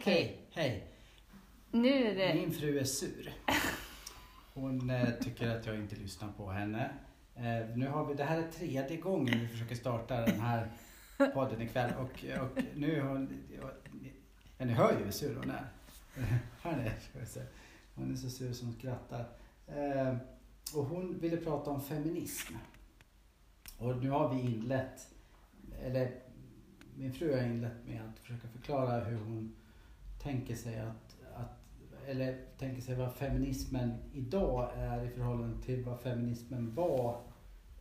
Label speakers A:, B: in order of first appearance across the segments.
A: Okej.
B: Hej, hej.
A: Nu är det...
B: Min fru är sur. Hon eh, tycker att jag inte lyssnar på henne. Eh, nu har vi, det här är tredje gången vi försöker starta den här podden ikväll och, och nu är hon, ja, ni hör ju hur sur hon är. Vi se. Hon är så sur som hon skrattar. Eh, och hon ville prata om feminism. Och nu har vi inlett, eller min fru har inlett med att försöka förklara hur hon tänker sig att, att eller tänker sig vad feminismen idag är i förhållande till vad feminismen var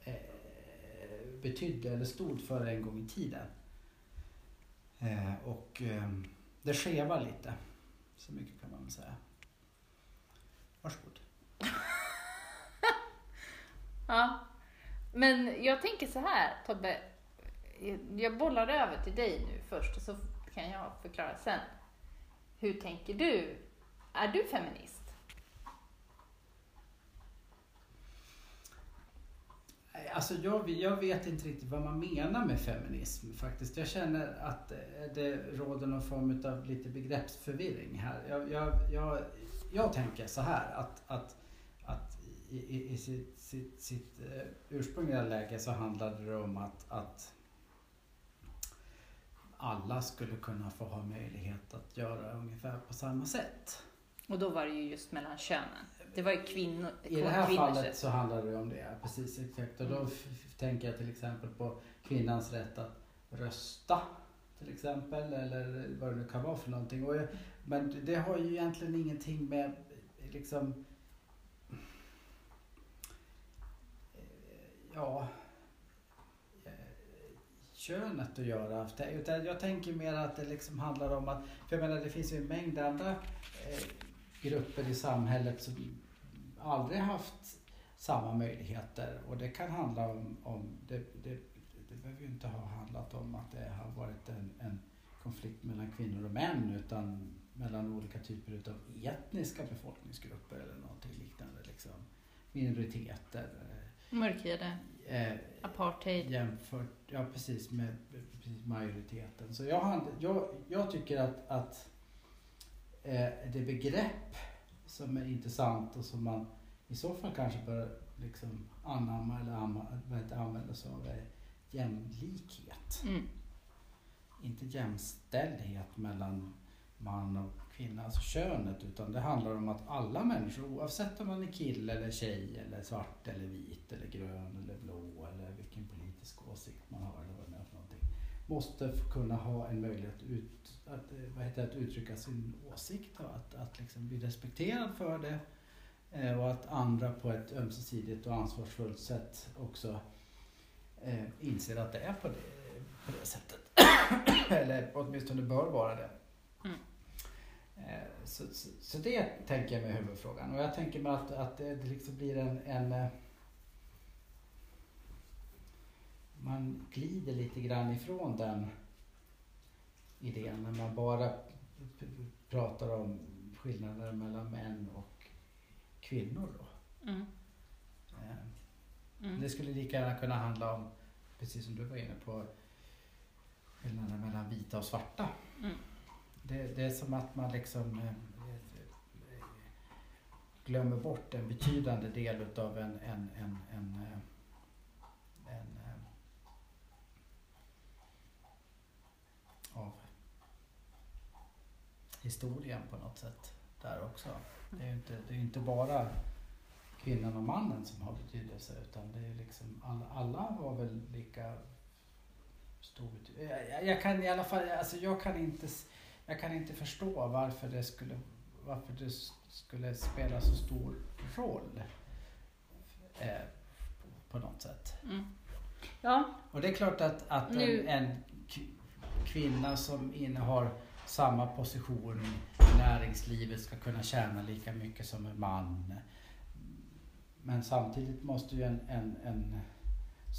B: eh, betydde eller stod för en gång i tiden. Eh, och eh, det skevar lite. Så mycket kan man väl säga. Varsågod.
A: Ja. Men jag tänker så här, Tobbe. Jag bollar över till dig nu först och så kan jag förklara sen. Hur tänker du? Är du feminist?
B: Alltså jag, jag vet inte riktigt vad man menar med feminism faktiskt. Jag känner att eh, det råder någon form av lite begreppsförvirring här. Jag, jag, jag, jag tänker så här att, att, att i, i sitt, sitt, sitt eh, ursprungliga läge så handlade det om att, att alla skulle kunna få ha möjlighet att göra ungefär på samma sätt.
A: Och då var det ju just mellan könen. Det var ju kvinnor.
B: I det här fallet så handlar det om det, precis exakt. Och då
A: Mm.
B: tänker jag till exempel på kvinnans rätt att rösta till exempel eller vad det nu kan vara för någonting. Och jag, men det har ju egentligen ingenting med liksom eh, ja könet att göra. Utan jag tänker mer att det liksom handlar om att, för jag menar det finns ju en mängd andra eh, grupper i samhället som aldrig haft samma möjligheter och det kan handla om, om det, det, det behöver ju inte ha handlat om att det har varit en, en konflikt mellan kvinnor och män utan mellan olika typer av etniska befolkningsgrupper eller någonting liknande. Liksom. Minoriteter.
A: Mörkhyade,
B: Eh,
A: apartheid.
B: jämfört, ja precis med precis majoriteten. Så jag, jag, jag tycker att, att eh, det begrepp som är intressant och som man i så fall kanske bör liksom anamma eller använda sig av är jämlikhet.
A: Mm.
B: Inte jämställdhet mellan man och finnas, könet, utan det handlar om att alla människor, oavsett om man är kille eller tjej eller svart eller vit eller grön eller blå eller vilken politisk åsikt man har eller vad det är för någonting, måste kunna ha en möjlighet ut, att, eh, vad heter det, att uttrycka sin åsikt och att, att liksom bli respekterad för det eh, och att andra på ett ömsesidigt och ansvarsfullt sätt också eh, inser att det är på det, på det sättet. Eller åtminstone bör vara det.
A: Mm.
B: Eh, Så, så, så det tänker jag med huvudfrågan. Och jag tänker mig att, att det liksom blir en, en eh, man glider lite grann ifrån den idén när man bara pratar om skillnader mellan män och kvinnor. Då.
A: Mm.
B: Eh,
A: Mm.
B: Det skulle lika gärna kunna handla om, precis som du var inne på, skillnaden mellan vita och svarta.
A: Mm.
B: Det, det är som att man liksom eh, glömmer bort en betydande del utav en, en, en, en, eh, en eh, av historien på något sätt där också. Det är ju inte, det är inte bara kvinnan och mannen som har betydelse utan det är liksom alla, alla har väl lika stor betydelse. Jag, jag kan i alla fall, alltså jag kan inte, jag kan inte förstå varför det skulle, varför det skulle spela så stor roll eh, på, något sätt.
A: Mm. Ja,
B: Och det är klart att, att en, en kvinna som innehar samma position i näringslivet ska kunna tjäna lika mycket som en man. Men samtidigt måste ju en, en, en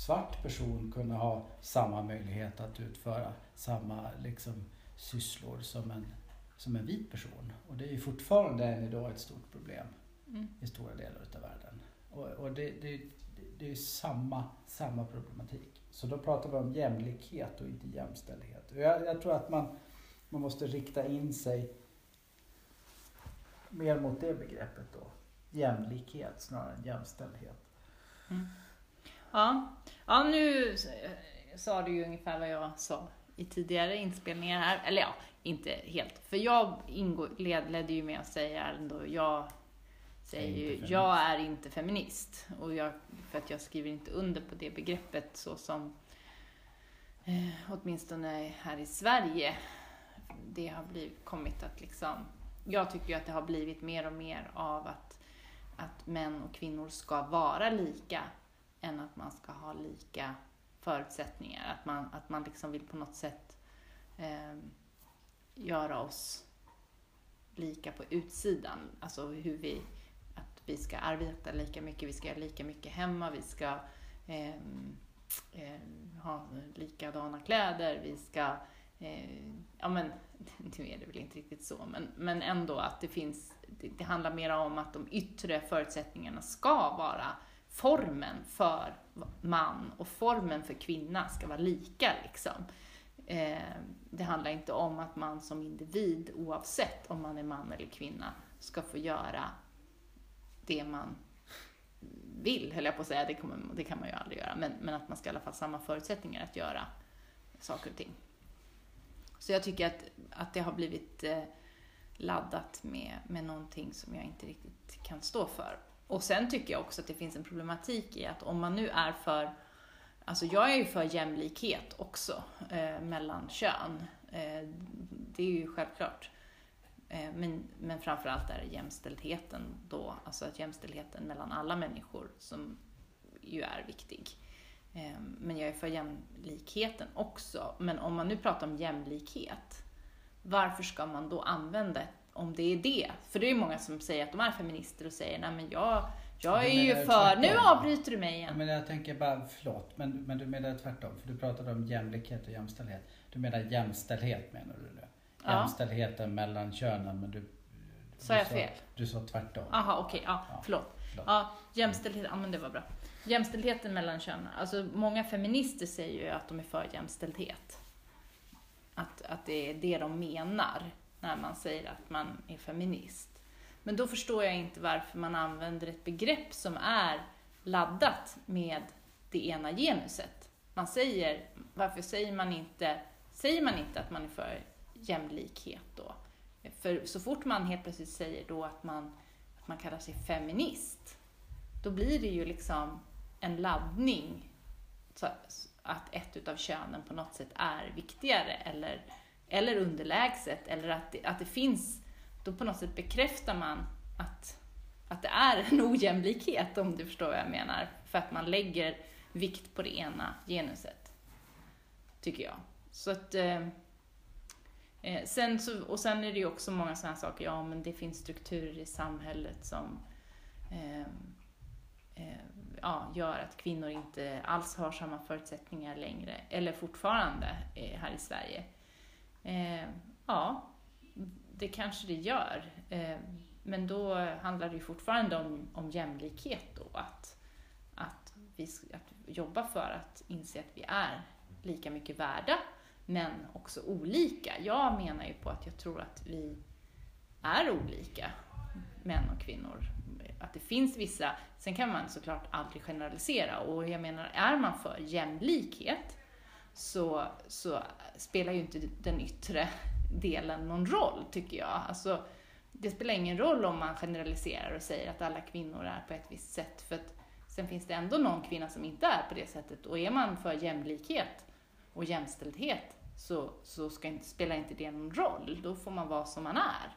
B: svart person kunna ha samma möjlighet att utföra samma liksom, sysslor som en, som en vit person. Och det är ju fortfarande än idag ett stort problem
A: mm.
B: i stora delar utav världen. Och, och det, det, det är ju samma, samma problematik. Så då pratar vi om jämlikhet och inte jämställdhet. Och jag, jag tror att man man måste rikta in sig mer mot det begreppet då. Jämlikhet snarare än jämställdhet.
A: Ja, ja nu sa du ju ungefär vad jag sa i tidigare inspelningar här. Eller ja, inte helt. För jag ingår, led, ledde ju med att säga ändå, jag säger ju, jag är inte feminist. Och jag, för att jag skriver inte under på det begreppet så som eh, åtminstone här i Sverige det har blivit, kommit att liksom, jag tycker ju att det har blivit mer och mer av att, att män och kvinnor ska vara lika än att man ska ha lika förutsättningar. Att man, att man liksom vill på något sätt eh, göra oss lika på utsidan. Alltså hur vi, att vi ska arbeta lika mycket, vi ska göra lika mycket hemma, vi ska eh, eh, ha likadana kläder, vi ska Eh, ja men, nu är det väl inte riktigt så, men, men ändå att det finns, det, det handlar mer om att de yttre förutsättningarna ska vara formen för man och formen för kvinna ska vara lika liksom. Eh, det handlar inte om att man som individ, oavsett om man är man eller kvinna, ska få göra det man vill, höll jag på att säga, det, kommer, det kan man ju aldrig göra, men, men att man ska i alla fall ha samma förutsättningar att göra saker och ting. Så jag tycker att, att det har blivit eh, laddat med, med någonting som jag inte riktigt kan stå för. Och sen tycker jag också att det finns en problematik i att om man nu är för Alltså jag är ju för jämlikhet också eh, mellan kön. Eh, det är ju självklart. Eh, men, men framförallt är det jämställdheten då, alltså att jämställdheten mellan alla människor som ju är viktig. Eh, men jag är för jämlikheten också. Men om man nu pratar om jämlikhet, varför ska man då använda ett om det är det? För det är ju många som säger att de är feminister och säger nej men jag, jag är ju
B: det
A: för... Nu
B: tvärtom?
A: avbryter du mig igen.
B: men jag tänker bara, förlåt, men, men du menar tvärtom? För du pratade om jämlikhet och jämställdhet. Du menar jämställdhet menar du nu?
A: Ja.
B: Jämställdheten mellan könen, men du...
A: Sa jag fel?
B: Du sa tvärtom.
A: Aha, okej, ja,
B: Ja,
A: förlåt.
B: förlåt.
A: Ja, jämställdhet, ja men det var bra. Jämställdheten mellan könen. Alltså många feminister säger ju att de är för jämställdhet. Att, att det är det de menar när man säger att man är feminist. Men då förstår jag inte varför man använder ett begrepp som är laddat med det ena genuset. Man säger, varför säger man inte, säger man inte att man är för jämlikhet då? För så fort man helt plötsligt säger då att man, att man kallar sig feminist, då blir det ju liksom en laddning så att ett utav könen på något sätt är viktigare eller, eller underlägset eller att det, att det finns, då på något sätt bekräftar man att, att det är en ojämlikhet om du förstår vad jag menar. För att man lägger vikt på det ena genuset. Tycker jag. Så att eh, eh sen så, och sen är det ju också många sådana saker, ja men det finns strukturer i samhället som eh, eh, ja, gör att kvinnor inte alls har samma förutsättningar längre, eller fortfarande eh, här i Sverige. Eh, ja, det kanske det gör. Eh, men då handlar det ju fortfarande om, om jämlikhet då, att, att vi att jobba för att inse att vi är lika mycket värda men också olika. Jag menar ju på att jag tror att vi är olika, män och kvinnor. Att det finns vissa, sen kan man såklart aldrig generalisera och jag menar, är man för jämlikhet så, så spelar ju inte den yttre delen någon roll, tycker jag. Alltså, det spelar ingen roll om man generaliserar och säger att alla kvinnor är på ett visst sätt, för att sen finns det ändå någon kvinna som inte är på det sättet. Och är man för jämlikhet och jämställdhet så, så ska inte, spelar inte det någon roll. Då får man vara som man är.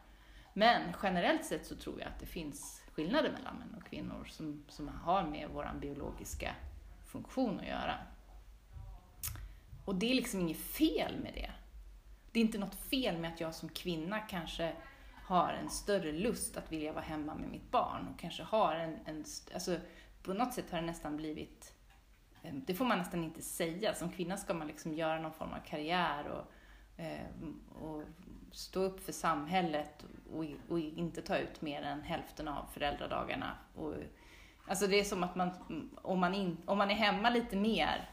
A: Men generellt sett så tror jag att det finns skillnader mellan män och kvinnor som, som har med vår biologiska funktion att göra. Och det är liksom inget fel med det. Det är inte något fel med att jag som kvinna kanske har en större lust att vilja vara hemma med mitt barn och kanske har en, en alltså på något sätt har det nästan blivit eh, det får man nästan inte säga. Som kvinna ska man liksom göra någon form av karriär och, eh, och stå upp för samhället och, och, inte ta ut mer än hälften av föräldradagarna. Och, alltså det är som att man, om man, in, om man är hemma lite mer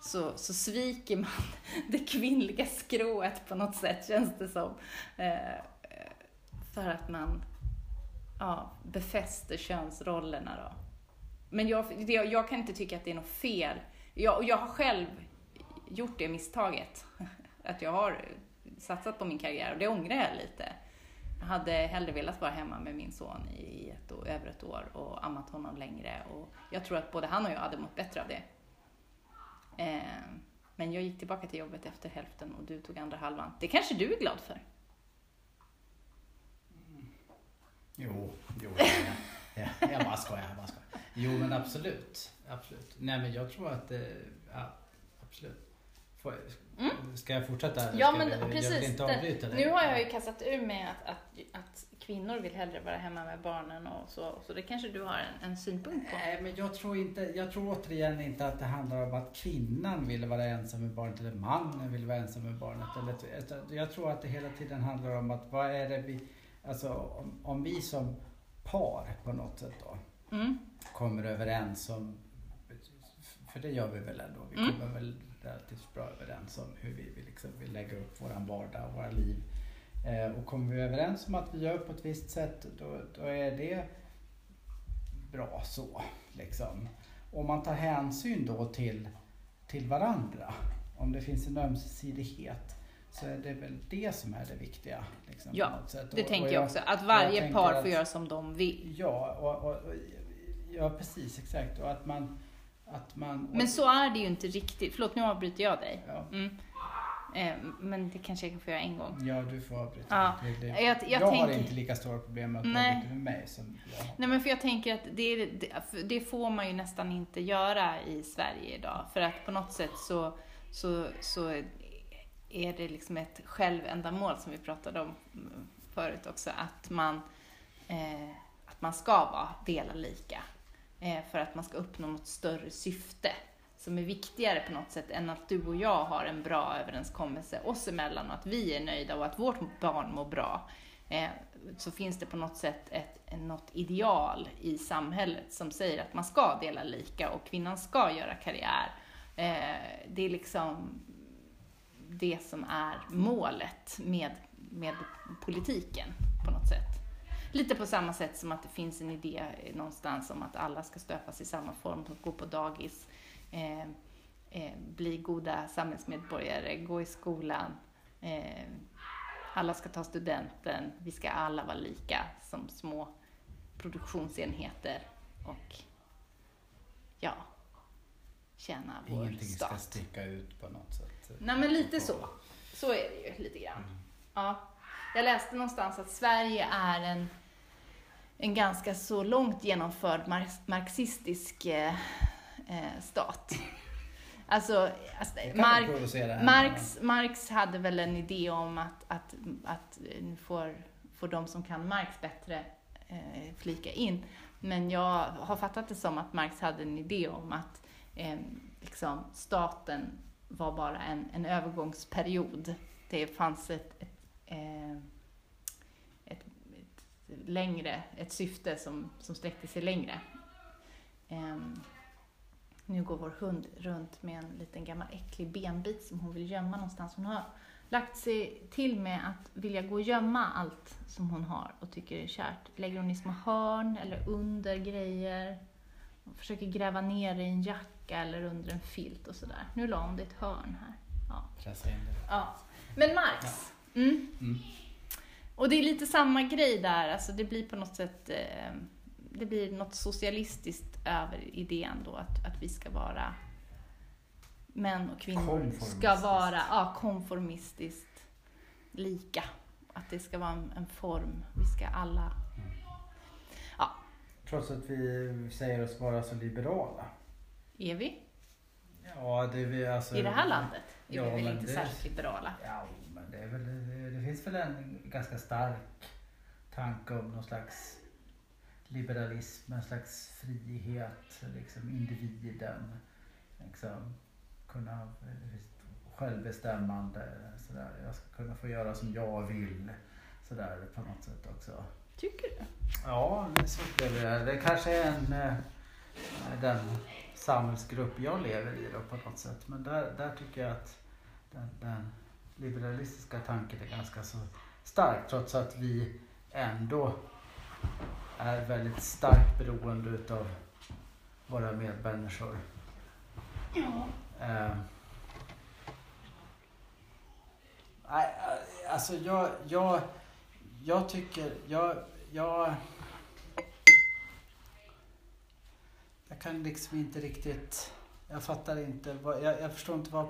A: så, så sviker man det kvinnliga skrået på något sätt, känns det som. Eh, för att man ja, befäster könsrollerna då. Men jag, det, jag kan inte tycka att det är något fel. Jag, jag har själv gjort det misstaget. Att jag har satsat på min karriär och det ångrar jag lite. Jag hade hellre velat vara hemma med min son i ett, över ett år och ammat honom längre. Och jag tror att både han och jag hade mått bättre av det. Eh, men jag gick tillbaka till jobbet efter hälften och du tog andra halvan. Det kanske du är glad för? Mm.
B: Jo, jo, jag, jag, jag bara skojar, jag bara skojar. Jo men absolut, absolut. Nej men jag tror att, eh, ja, absolut. Får, mm. Ska jag fortsätta? Eller
A: ja men
B: vi,
A: precis.
B: Inte avbryta dig.
A: Nu har jag ju kastat ur med att, att, att kvinnor vill hellre vara hemma med barnen och så. Så det kanske du har en, en synpunkt på?
B: Nej men jag tror inte, jag tror återigen inte att det handlar om att kvinnan vill vara ensam med barnet eller mannen vill vara ensam med barnet. Eller, jag tror att det hela tiden handlar om att vad är det vi, alltså om, om vi som par på något sätt då
A: Mm.
B: kommer överens om, för det gör vi väl ändå, vi
A: Mm.
B: kommer väl relativt bra överens om hur vi vill, liksom, vill lägga upp våran vardag och våra liv. Eh, och kommer vi överens om att vi gör på ett visst sätt, då, då är det bra så. Liksom. Om man tar hänsyn då till, till varandra, om det finns en ömsesidighet, så är det väl det som är det viktiga. Liksom,
A: Ja. Det
B: Och-
A: tänker
B: och
A: jag också. Att varje par
B: att-
A: får göra som de vill.
B: Ja, och, och, ja precis exakt. Och att man... Att man
A: Men så är det ju inte riktigt. Förlåt, nu avbryter jag dig.
B: Ja,
A: Mm. Eh, men det kanske jag kan få göra en gång.
B: ja du får avbryta.
A: Ja,
B: Det, det,
A: jag- jag
B: jag har
A: tänker-
B: inte lika stora problem med att
A: Nej.
B: avbryta med mig som jag har.
A: Nej men för jag tänker att det, det, får man ju nästan inte göra i Sverige idag. För att på något sätt så, så, så är det liksom ett självändamål som vi pratade om förut också. Att man, eh, att man ska vara, dela lika. Eh, för att man ska uppnå något större syfte. Som är viktigare på något sätt än att du och jag har en bra överenskommelse oss emellan och att vi är nöjda och att vårt barn mår bra. Eh, så finns det på något sätt ett, något ideal i samhället som säger att man ska dela lika och kvinnan ska göra karriär. Eh, det är liksom det som är målet med, med politiken på något sätt. Lite på samma sätt som att det finns en idé någonstans om att alla ska stöpas i samma form, gå på dagis, eh, eh, bli goda samhällsmedborgare, gå i skolan, eh, alla ska ta studenten, vi ska alla vara lika som små produktionsenheter och ja, tjäna vår
B: Ingenting ska
A: stat.
B: sticka ut på något sätt.
A: Nej men lite så. Så är det ju lite grann.
B: Mm.
A: Ja. Jag läste någonstans att Sverige är en, en ganska så långt genomförd marx, marxistisk eh, eh, stat. Alltså, alltså
B: kan
A: Marx. Marx, hade väl en idé om att, att, att nu får, får de som kan Marx bättre eh, flika in. Men jag har fattat det som att Marx hade en idé om att eh, liksom, staten var bara en, en övergångsperiod. Det fanns ett, ett, eh, längre, ett syfte som, som sträckte sig längre. Ehm, nu går vår hund runt med en liten gammal äcklig benbit som hon vill gömma någonstans. Hon har lagt sig till med att vilja gå och gömma allt som hon har och tycker är kärt. Lägger hon i små hörn eller under grejer. Hon försöker gräva ner i en jacka eller under en filt och sådär. Nu la hon det i ett hörn här. Ja. Ja. Men Marx. Mm.
B: Mm.
A: Och det är lite samma grej där, alltså det blir på något sätt, eh, det blir något socialistiskt över idén då att, att vi ska vara män och kvinnor ska vara ja, konformistiskt lika. Att det ska vara en, en form, vi ska alla...
B: Trots att vi säger oss vara så liberala.
A: Är vi?
B: Ja, det är vi alltså...
A: I det här landet är
B: Ja,
A: vi väl inte
B: det-
A: särskilt liberala?
B: Ja, men det, är väl, det, det finns väl en ganska stark tanke om någon slags liberalism, en slags frihet, liksom individen, liksom kunna självbestämmande, sådär. Jag ska kunna få göra som jag vill, sådär på något sätt också.
A: Tycker du?
B: Ja, det så det. Det kanske är en, eh, den samhällsgrupp jag lever i då, på något sätt. Men där, där tycker jag att den, den liberalistiska tanken är ganska så stark trots att vi ändå är väldigt starkt beroende utav våra medmänniskor.
A: Ja.
B: Eh, nej, alltså jag, jag, jag tycker, jag, jag, jag kan liksom inte riktigt, jag fattar inte, vad, jag, jag förstår inte vad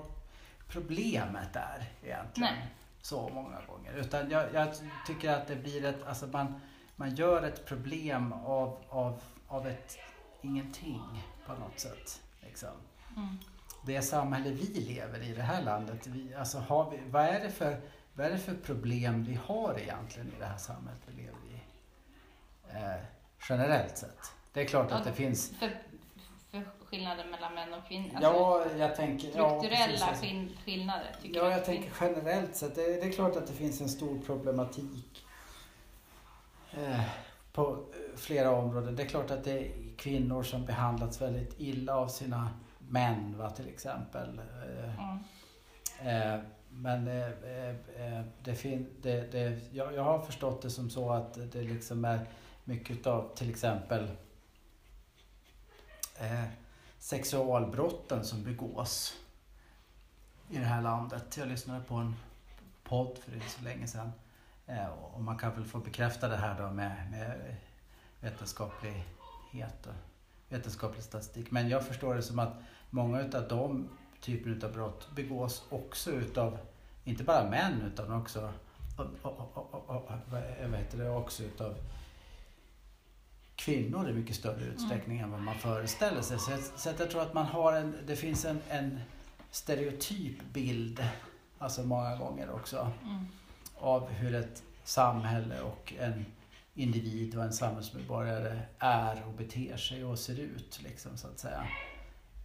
B: problemet är egentligen.
A: Nej.
B: Så många gånger. Utan jag, jag tycker att det blir ett, alltså man, man gör ett problem av, av, av ett ingenting på något sätt. Liksom
A: Mm.
B: det samhälle vi lever i, det här landet, vi, alltså har vi, vad, är det för, vad är det för problem vi har egentligen i det här samhället vi lever i? Eh, generellt sett. Det är klart att det finns,
A: för skillnader mellan män och kvinnor? Alltså,
B: ja jag tänker, ja,
A: strukturella
B: precis.
A: skill- skillnader? Tycker
B: Ja, jag
A: att
B: tänker generellt sett. Det, det är klart att det finns en stor problematik eh, på eh, flera områden. Det är klart att det är kvinnor som behandlats väldigt illa av sina män, va, till exempel. Eh,
A: Mm.
B: Eh, men eh, eh, det fin- det, det, jag, jag har förstått det som så att det liksom är mycket av till exempel eh, sexualbrotten som begås i det här landet. Jag lyssnade på en podd för inte så länge sedan eh, och man kan väl få bekräfta det här då med, med vetenskaplighet och vetenskaplig statistik. Men jag förstår det som att många utav de typerna av brott begås också utav, inte bara män utan också, och, och, och, och, och, vad heter det, också utav kvinnor i mycket större utsträckning än vad man föreställer sig. Så, jag, så jag tror att man har en, det finns en, en stereotyp bild, alltså många gånger också,
A: Mm.
B: av hur ett samhälle och en individ och en samhällsmedborgare är och beter sig och ser ut liksom så att säga.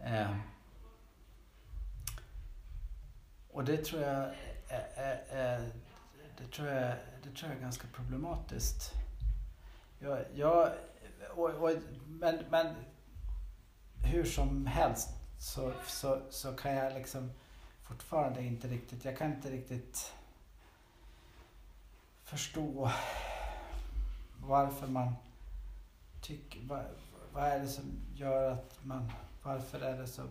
B: Eh, och det tror jag är, är, det tror jag, det tror jag är ganska problematiskt. Jag, jag, och, och, men, men hur som helst så, så, så kan jag liksom fortfarande inte riktigt, jag kan inte riktigt förstå varför man tycker, vad, vad är det som gör att man, varför är det så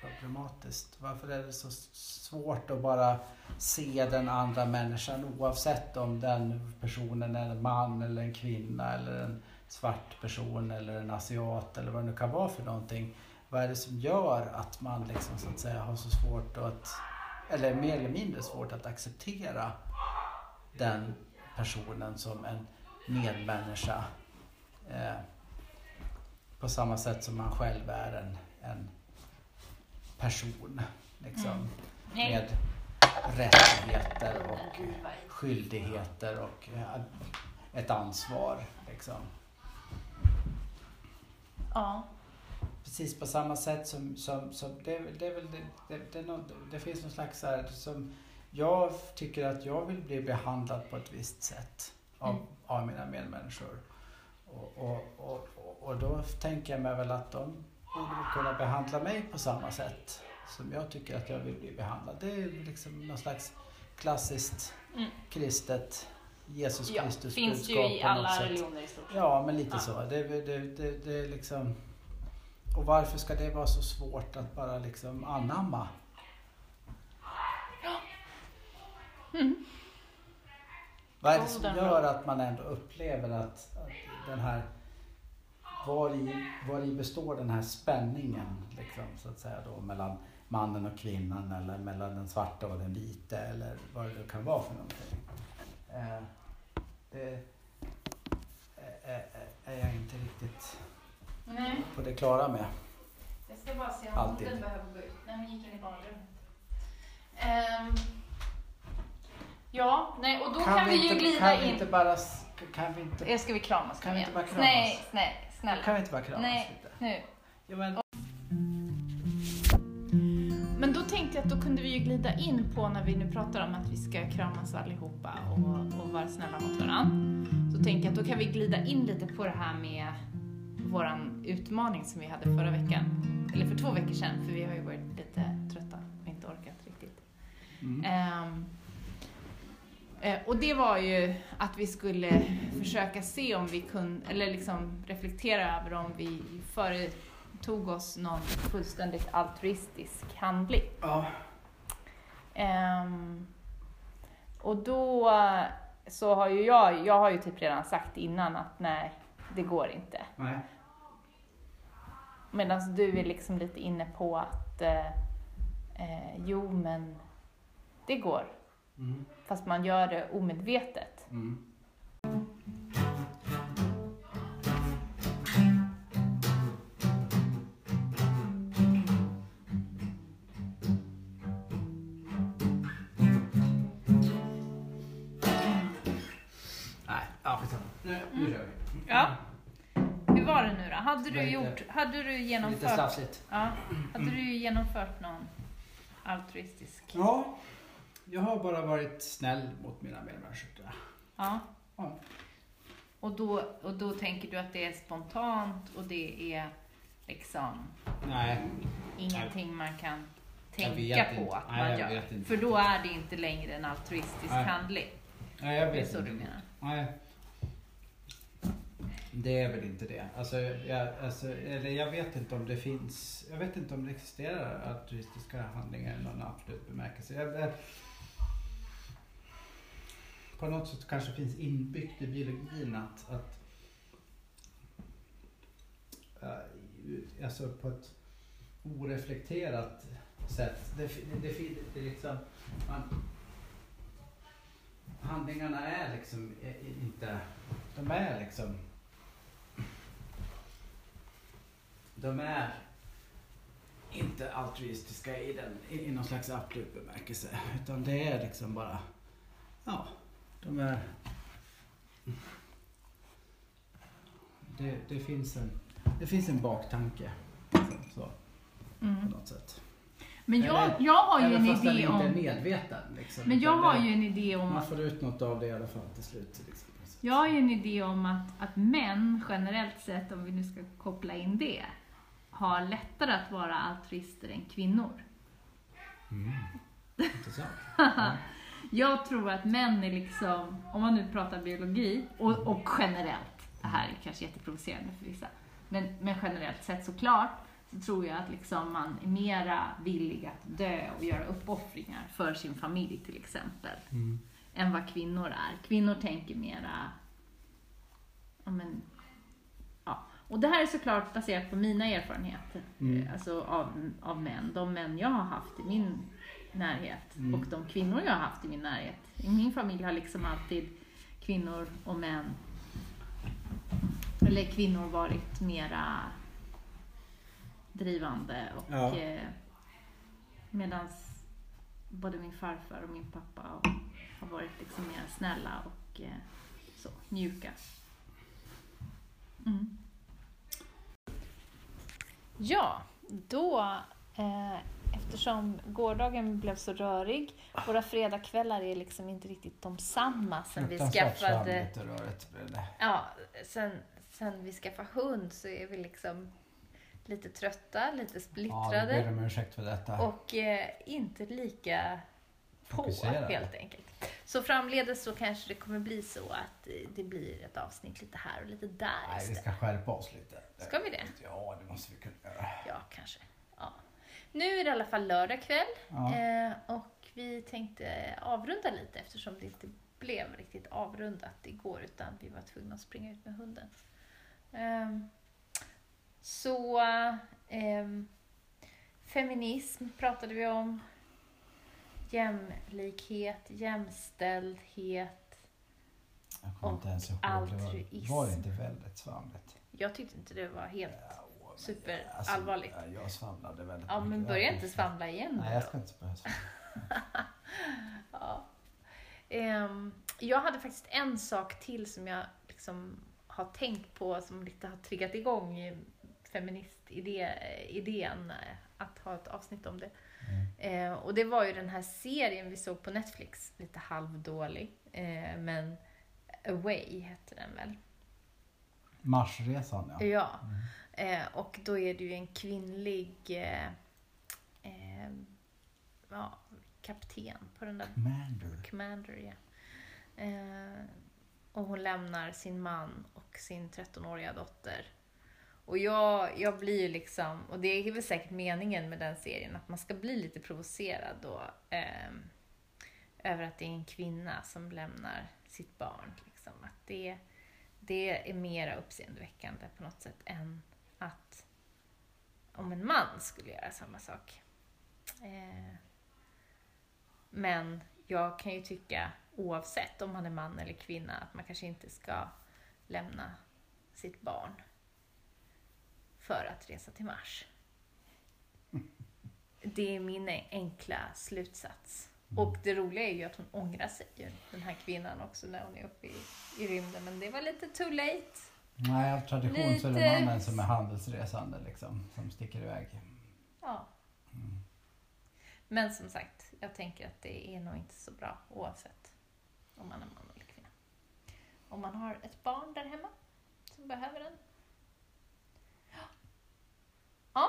B: problematiskt? Varför är det så svårt att bara se den andra människan oavsett om den personen är en man eller en kvinna eller en svart person eller en asiat eller vad det nu kan vara för någonting. Vad är det som gör att man liksom så att säga har så svårt att, eller mer eller mindre svårt att acceptera den personen som en medmänniska eh, på samma sätt som man själv är en, en person liksom,
A: Mm.
B: Med rättigheter och skyldigheter och eh, ett ansvar. Liksom.
A: Ja.
B: Precis på samma sätt som, som, som det, det, är väl det, det, det, något, det finns någon slags här, som jag tycker att jag vill bli behandlad på ett visst sätt av,
A: Mm.
B: av mina medmänniskor. Och, och, och, och- då tänker jag mig väl att de borde kunna behandla mig på samma sätt som jag tycker att jag vill bli behandlad. Det är liksom någon slags klassiskt
A: Mm.
B: kristet Jesus
A: Ja,
B: Kristus
A: finns ju
B: budskap
A: i
B: på något
A: alla
B: sätt.
A: religioner i stort sett.
B: Ja, men lite
A: Ja.
B: så. Det, det, det, det är liksom... Och varför ska det vara så svårt att bara liksom anamma?
A: Mm.
B: Vad är det som gör att man ändå upplever att, att den här... Var i, var i består den här spänningen liksom, så att säga då, mellan mannen och kvinnan eller mellan den svarta och den vita eller vad det kan vara för någonting. Eh, det är, jag inte riktigt
A: Nej,
B: på det klara med.
A: jag ska bara se om
B: Alltid.
A: hunden behöver gå ut. Nej, men gick in i badrummet. Ehm, ja, nej, och då kan, vi, ju
B: inte,
A: glida
B: kan Vi
A: in.
B: inte bara, kan vi inte,
A: Ska vi kramas
B: Kan vi inte bara kramas?
A: Nej, nej, snälla.
B: kan vi inte bara kramas
A: Nej.
B: lite?
A: Nu.
B: Ja, men,
A: att då kunde vi ju glida in på när vi nu pratar om att vi ska kramas allihopa och, och vara snälla mot varandra. Så tänker jag att då kan vi glida in lite på det här med våran utmaning som vi hade förra veckan. Eller för två veckor sedan, för vi har ju varit lite trötta och inte orkat riktigt.
B: Mm.
A: Eh, och det var ju att vi skulle försöka se om vi kunde, eller liksom reflektera över om vi företog oss någon fullständigt altruistisk handling.
B: Ja.
A: Ehm, och då så har ju jag, jag har ju typ redan sagt innan att nej, det går inte.
B: Nej.
A: Medan du är liksom lite inne på att eh, eh, jo men det går.
B: Mm.
A: Fast man gör det omedvetet.
B: Mm.
A: Hade du,
B: Lite-
A: gjort, hade du
B: Lite
A: genomfört,
B: slafsigt.
A: ja, hade du genomfört någon altruistisk?
B: Ja, jag har bara varit snäll mot mina medmänniskor.
A: Ja.
B: Ja.
A: Och då, och då tänker du att det är spontant och det är liksom
B: Nej,
A: ingenting man kan tänka
B: vet
A: på
B: inte.
A: att
B: Nej,
A: man gör.
B: vet inte.
A: För då är det inte längre en altruistisk
B: Nej.
A: handling.
B: nej jag
A: Det är
B: vet
A: så
B: inte.
A: du menar?
B: Nej. Det är väl inte det. Alltså jag, alltså, eller jag vet inte om det finns, jag vet inte om det existerar altruistiska handlingar i någon absolut bemärkelse. Jag, jag, på något sätt kanske finns inbyggt i biologin att, att eh, alltså på ett oreflekterat sätt. Det, det, det, det liksom, man, handlingarna är liksom eh, inte, de är liksom, de är inte altruistiska i, den, i, i någon slags absolut bemärkelse. Utan det är liksom bara, ja, de är, det, det finns en, det finns en baktanke. Så, på
A: Mm.
B: något sätt.
A: Men jag,
B: Eller-
A: jag har ju en idé
B: inte
A: om...
B: medveten. Liksom,
A: Men jag har ju en idé om
B: Man får ut något av det i alla fall till slut. Liksom.
A: Jag har ju en idé om att, att män generellt sett, om vi nu ska koppla in det, har lättare att vara altruister än kvinnor.
B: Mm. Intressant. Ja.
A: Jag tror att män är liksom, om man nu pratar biologi, och, och generellt, det här är kanske jätteprovocerande för vissa, men, men generellt sett såklart, så tror jag att liksom man är mera villig att dö och göra uppoffringar för sin familj till exempel.
B: Mm.
A: än vad kvinnor är. Kvinnor tänker mera, ja men. Och det här är såklart baserat på mina erfarenheter,
B: Mm.
A: eh, alltså av, av män. De män jag har haft i min närhet
B: Mm.
A: och de kvinnor jag har haft i min närhet. I min familj har liksom alltid kvinnor och män, eller kvinnor varit mera drivande och
B: Ja.
A: eh, medans både min farfar och min pappa har varit liksom mer snälla och eh, så, mjuka. Mm. Ja, då eh, eftersom gårdagen blev så rörig, våra fredagskvällar är liksom inte riktigt de samma sen vi skaffade
B: rörigt blev det.
A: Ja, sen, sen vi skaffade hund så är vi liksom lite trötta, lite
B: Ja, vi
A: splittrade
B: ber om ursäkt för detta.
A: och eh, inte lika på
B: Fokuserade.
A: helt enkelt. Så framledes så kanske det kommer bli så att det blir ett avsnitt lite här och lite där
B: Nej, vi
A: istället.
B: ska skärpa oss lite.
A: Ska vi det?
B: Ja, det måste vi kunna göra.
A: Ja, kanske. Ja. Nu är det i alla fall lördag kväll
B: Ja.
A: eh, och vi tänkte avrunda lite eftersom det inte blev riktigt avrundat igår utan vi var tvungna att springa ut med hunden. Ehm, så ehm, feminism pratade vi om. Jämlikhet, jämställdhet.
B: Det
A: altruism.
B: var, det inte väldigt svamligt?
A: Jag tyckte inte det var helt...
B: Ja, men,
A: Superallvarligt.
B: Alltså, jag svamlade väldigt
A: Ja, men
B: mycket.
A: börja inte svamla igen
B: Nej,
A: nu
B: jag
A: då.
B: ska inte börja svamla.
A: Ja. Ehm, jag hade faktiskt en sak till som jag liksom har tänkt på som lite har triggat igång feministidén att ha ett avsnitt om det. Eh, och det var ju den här serien vi såg på Netflix, lite halvdålig, eh, men Away hette den väl.
B: Marsresan ja.
A: Ja.
B: Mm.
A: Eh, och då är det ju en kvinnlig eh, eh, ja, kapten på den där
B: Commander.
A: Commander, ja. Eh, och hon lämnar sin man och sin 13-åriga dotter. Och jag, jag blir ju liksom, och det är väl säkert meningen med den serien, att man ska bli lite provocerad då. Eh, över att det är en kvinna som lämnar sitt barn. Liksom. Att det, det är mera uppseendeväckande på något sätt än att om en man skulle göra samma sak. Eh, men jag kan ju tycka, oavsett om man är man eller kvinna, att man kanske inte ska lämna sitt barn för att resa till Mars. Det är min enkla slutsats. Och det roliga är ju att hon ångrar sig, ju, den här kvinnan också, när hon är uppe i, i rymden. Men det var lite too late.
B: Nej, av tradition så är det
A: Lite-
B: mannen som är handelsresande liksom, som sticker iväg.
A: Ja.
B: Mm.
A: Men som sagt, jag tänker att det är nog inte så bra oavsett om man är man eller kvinna. Om man har ett barn där hemma som behöver en. Ja.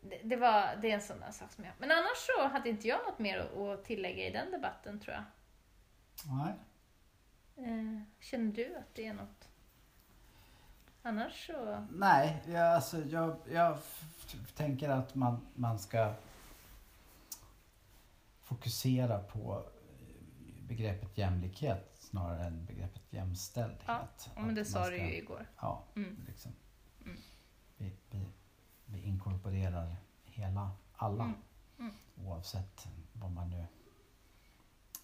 A: Det, det, var, det är en sån där sak som jag... Men annars så hade inte jag något mer att, att tillägga i den debatten tror jag.
B: Nej.
A: Eh, känner du att det är något? Annars så...
B: Nej, jag, alltså, jag, jag tänker att man, man ska fokusera på eh, begreppet jämlikhet snarare än begreppet jämställdhet.
A: Ja, men det sa du ju igår.
B: Ja,
A: Mm.
B: liksom.
A: Mm.
B: Vi, vi, vi inkorporerar hela, alla
A: Mm. Mm.
B: oavsett vad man nu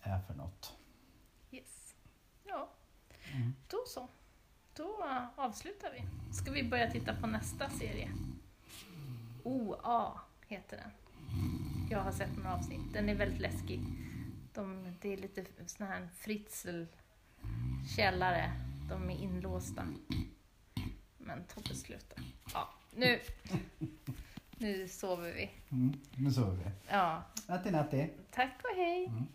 B: är för något.
A: Yes. Ja,
B: Mm.
A: då så. Då eh, avslutar vi. Ska vi börja titta på nästa serie? OA heter den. Jag har sett några avsnitt. Den är väldigt läskig. De, det är lite sån här Fritzl källare. De är inlåsta. Men Tobbe sluta. Ja, nu, nu sover vi.
B: Mm. Nu sover vi.
A: Ja,
B: Natti natti.
A: tack och hej.
B: Mm.